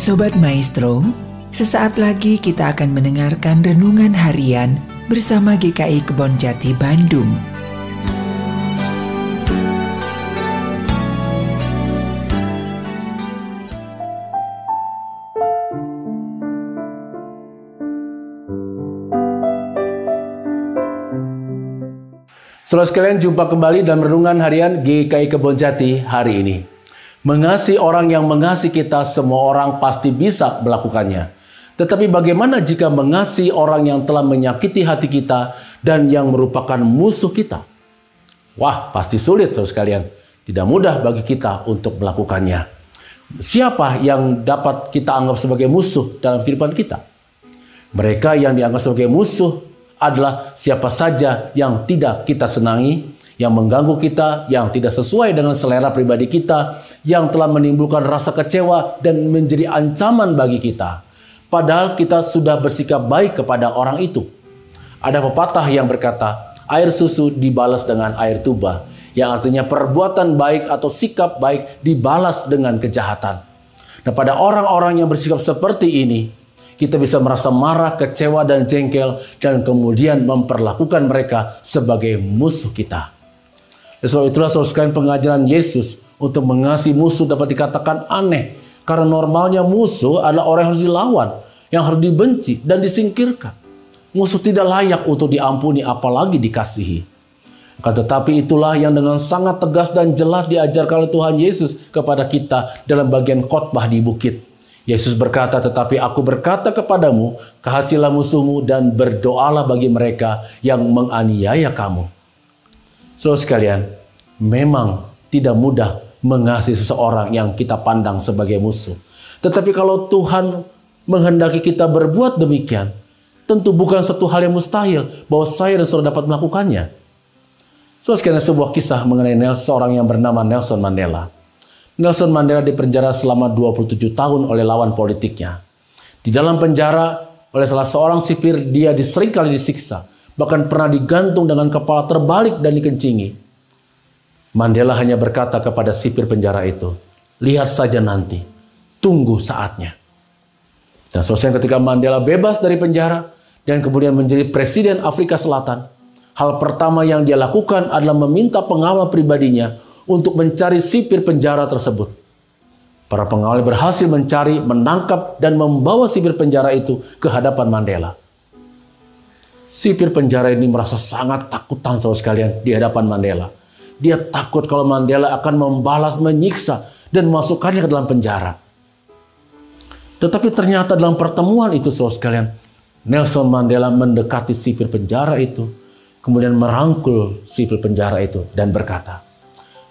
Sobat Maestro, sesaat lagi kita akan mendengarkan renungan harian bersama GKI Kebon Jati Bandung. Saudara sekalian, jumpa kembali dalam renungan harian GKI Kebon Jati hari ini. Mengasihi orang yang mengasihi kita, semua orang pasti bisa melakukannya. Tetapi bagaimana jika mengasihi orang yang telah menyakiti hati kita dan yang merupakan musuh kita? Wah, pasti sulit saudara sekalian. Tidak mudah bagi kita untuk melakukannya. Siapa yang dapat kita anggap sebagai musuh dalam kehidupan kita? Mereka yang dianggap sebagai musuh adalah siapa saja yang tidak kita senangi, yang mengganggu kita, yang tidak sesuai dengan selera pribadi kita, yang telah menimbulkan rasa kecewa dan menjadi ancaman bagi kita. Padahal kita sudah bersikap baik kepada orang itu. Ada pepatah yang berkata, air susu dibalas dengan air tuba, yang artinya perbuatan baik atau sikap baik dibalas dengan kejahatan. Nah, pada orang-orang yang bersikap seperti ini, kita bisa merasa marah, kecewa, dan jengkel, dan kemudian memperlakukan mereka sebagai musuh kita. Sebab itulah saudara pengajaran Yesus untuk mengasihi musuh dapat dikatakan aneh. Karena normalnya musuh adalah orang yang harus dilawan, yang harus dibenci dan disingkirkan. Musuh tidak layak untuk diampuni apalagi dikasihi. Tetapi itulah yang dengan sangat tegas dan jelas diajarkan oleh Tuhan Yesus kepada kita dalam bagian khotbah di bukit. Yesus berkata, tetapi aku berkata kepadamu, kasihilah musuhmu dan berdoalah bagi mereka yang menganiaya kamu. Saudara sekalian, memang tidak mudah mengasihi seseorang yang kita pandang sebagai musuh. Tetapi kalau Tuhan menghendaki kita berbuat demikian, tentu bukan satu hal yang mustahil bahwa saya dan saudara dapat melakukannya. So, sekalian sebuah kisah mengenai Nelson, seorang yang bernama Nelson Mandela. Nelson Mandela dipenjara selama 27 tahun oleh lawan politiknya. Di dalam penjara oleh salah seorang sipir dia diseringkali disiksa bahkan pernah digantung dengan kepala terbalik dan dikencingi. Mandela hanya berkata kepada sipir penjara itu, lihat saja nanti, tunggu saatnya. Dan selesai ketika Mandela bebas dari penjara dan kemudian menjadi presiden Afrika Selatan, hal pertama yang dia lakukan adalah meminta pengawal pribadinya untuk mencari sipir penjara tersebut. Para pengawal berhasil mencari, menangkap, dan membawa sipir penjara itu ke hadapan Mandela. Sipir penjara ini merasa sangat takutan saudara sekalian di hadapan Mandela. Dia takut kalau Mandela akan membalas, menyiksa, dan memasukkannya ke dalam penjara. Tetapi ternyata dalam pertemuan itu saudara sekalian, Nelson Mandela mendekati sipir penjara itu, kemudian merangkul sipir penjara itu dan berkata,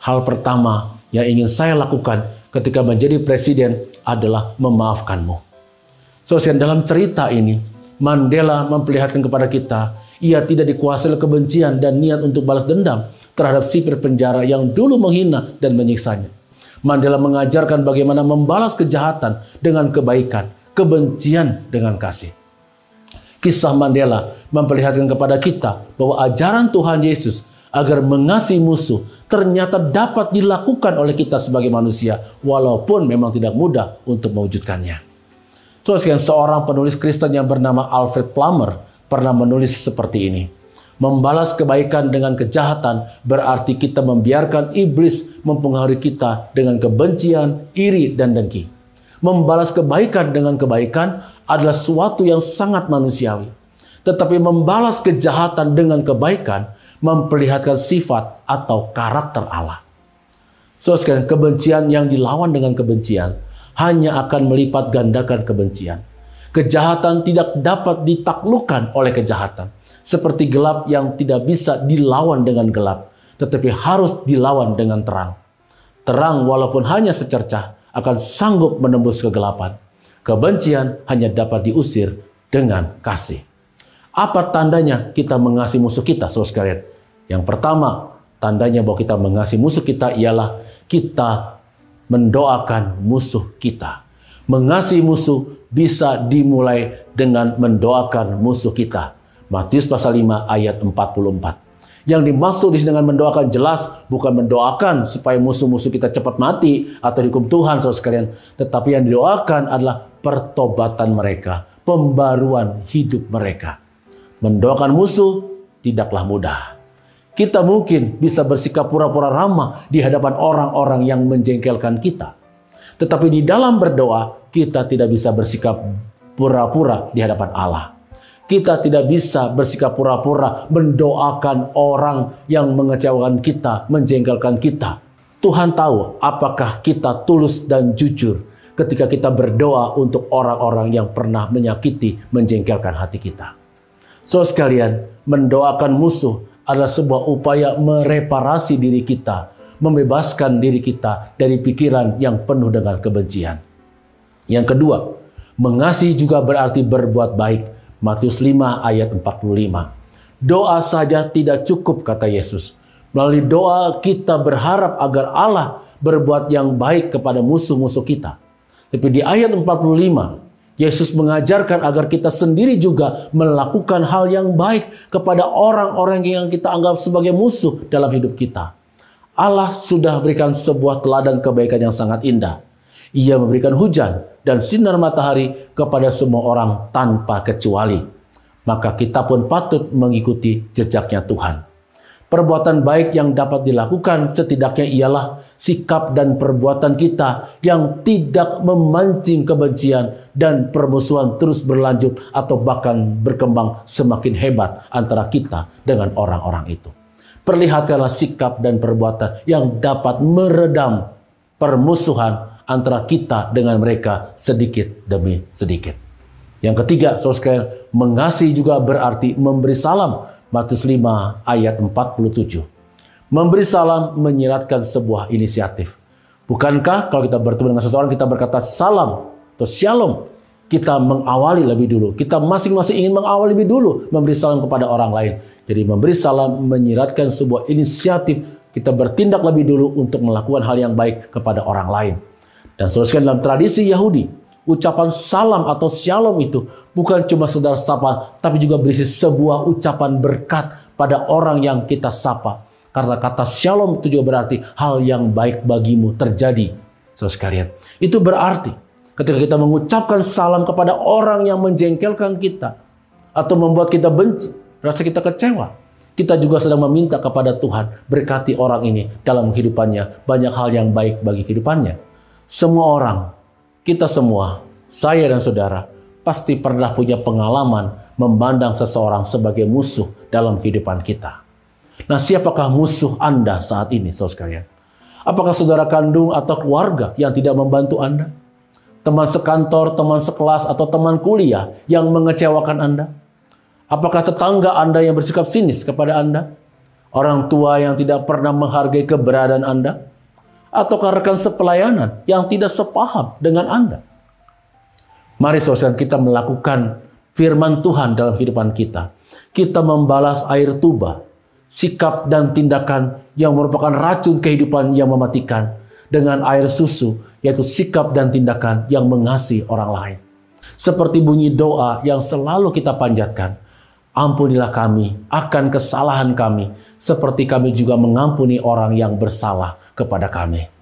hal pertama yang ingin saya lakukan ketika menjadi presiden adalah memaafkanmu. So, dalam cerita ini, Mandela memperlihatkan kepada kita, ia tidak dikuasai oleh kebencian dan niat untuk balas dendam terhadap sipir penjara yang dulu menghina dan menyiksanya. Mandela mengajarkan bagaimana membalas kejahatan dengan kebaikan, kebencian dengan kasih. Kisah Mandela memperlihatkan kepada kita bahwa ajaran Tuhan Yesus agar mengasihi musuh ternyata dapat dilakukan oleh kita sebagai manusia walaupun memang tidak mudah untuk mewujudkannya. Terus seorang penulis Kristen yang bernama Alfred Plummer pernah menulis seperti ini. Membalas kebaikan dengan kejahatan berarti kita membiarkan iblis mempengaruhi kita dengan kebencian, iri, dan dengki. Membalas kebaikan dengan kebaikan adalah suatu yang sangat manusiawi. Tetapi membalas kejahatan dengan kebaikan memperlihatkan sifat atau karakter Allah. So, sekarang kebencian yang dilawan dengan kebencian hanya akan melipat gandakan kebencian. Kejahatan tidak dapat ditaklukkan oleh kejahatan. Seperti gelap yang tidak bisa dilawan dengan gelap, tetapi harus dilawan dengan terang. Terang walaupun hanya secercah akan sanggup menembus kegelapan. Kebencian hanya dapat diusir dengan kasih. Apa tandanya kita mengasihi musuh kita, saudara sekalian? Yang pertama, tandanya bahwa kita mengasihi musuh kita ialah kita mendoakan musuh kita. Mengasihi musuh bisa dimulai dengan mendoakan musuh kita. Matius pasal 5 ayat 44. Yang dimaksud di sini dengan mendoakan jelas bukan mendoakan supaya musuh-musuh kita cepat mati atau dihukum Tuhan saudara sekalian, tetapi yang didoakan adalah pertobatan mereka, pembaruan hidup mereka. Mendoakan musuh tidaklah mudah. Kita mungkin bisa bersikap pura-pura ramah di hadapan orang-orang yang menjengkelkan kita. Tetapi di dalam berdoa, kita tidak bisa bersikap pura-pura di hadapan Allah. Kita tidak bisa bersikap pura-pura mendoakan orang yang mengecewakan kita, menjengkelkan kita. Tuhan tahu apakah kita tulus dan jujur ketika kita berdoa untuk orang-orang yang pernah menyakiti, menjengkelkan hati kita. So sekalian, mendoakan musuh adalah sebuah upaya mereparasi diri kita, membebaskan diri kita dari pikiran yang penuh dengan kebencian. Yang kedua, mengasihi juga berarti berbuat baik Matius 5 ayat 45. Doa saja tidak cukup kata Yesus. Melalui doa kita berharap agar Allah berbuat yang baik kepada musuh-musuh kita. Tapi di ayat 45 Yesus mengajarkan agar kita sendiri juga melakukan hal yang baik kepada orang-orang yang kita anggap sebagai musuh dalam hidup kita. Allah sudah berikan sebuah teladan kebaikan yang sangat indah. Ia memberikan hujan dan sinar matahari kepada semua orang tanpa kecuali. Maka kita pun patut mengikuti jejaknya Tuhan. Perbuatan baik yang dapat dilakukan setidaknya ialah sikap dan perbuatan kita yang tidak memancing kebencian dan permusuhan terus berlanjut atau bahkan berkembang semakin hebat antara kita dengan orang-orang itu. Perlihatkanlah sikap dan perbuatan yang dapat meredam permusuhan antara kita dengan mereka sedikit demi sedikit. Yang ketiga, saudara mengasihi juga berarti memberi salam. Matius 5 ayat 47. Memberi salam menyiratkan sebuah inisiatif. Bukankah kalau kita bertemu dengan seseorang kita berkata salam atau shalom, kita mengawali lebih dulu. Kita masing-masing ingin mengawali lebih dulu memberi salam kepada orang lain. Jadi memberi salam menyiratkan sebuah inisiatif kita bertindak lebih dulu untuk melakukan hal yang baik kepada orang lain. Dan seterusnya dalam tradisi Yahudi, ucapan salam atau shalom itu bukan cuma sekedar sapa, tapi juga berisi sebuah ucapan berkat pada orang yang kita sapa. Karena kata shalom itu juga berarti hal yang baik bagimu terjadi. Saudara sekalian, itu berarti ketika kita mengucapkan salam kepada orang yang menjengkelkan kita atau membuat kita benci, rasa kita kecewa, kita juga sedang meminta kepada Tuhan berkati orang ini dalam kehidupannya, banyak hal yang baik bagi kehidupannya. Semua orang, kita semua, saya dan saudara, pasti pernah punya pengalaman memandang seseorang sebagai musuh dalam kehidupan kita. Nah, siapakah musuh Anda saat ini, saudara sekalian? Apakah saudara kandung atau keluarga yang tidak membantu Anda? Teman sekantor, teman sekelas, atau teman kuliah yang mengecewakan Anda? Apakah tetangga Anda yang bersikap sinis kepada Anda? Orang tua yang tidak pernah menghargai keberadaan Anda? Atau rekan sepelayanan yang tidak sepaham dengan Anda. Mari saudara kita melakukan firman Tuhan dalam kehidupan kita. Kita membalas air tuba, sikap dan tindakan yang merupakan racun kehidupan yang mematikan dengan air susu, yaitu sikap dan tindakan yang mengasihi orang lain. Seperti bunyi doa yang selalu kita panjatkan, ampunilah kami akan kesalahan kami, seperti kami juga mengampuni orang yang bersalah kepada kami.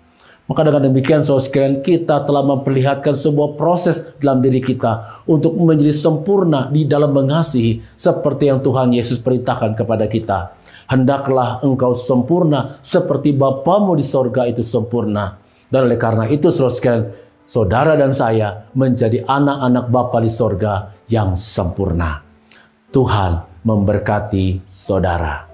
Maka dengan demikian saudara sekalian kita telah memperlihatkan sebuah proses dalam diri kita untuk menjadi sempurna di dalam mengasihi seperti yang Tuhan Yesus perintahkan kepada kita. Hendaklah engkau sempurna seperti Bapamu di sorga itu sempurna. Dan oleh karena itu saudara sekalian, saudara dan saya menjadi anak-anak Bapa di sorga yang sempurna. Tuhan memberkati saudara.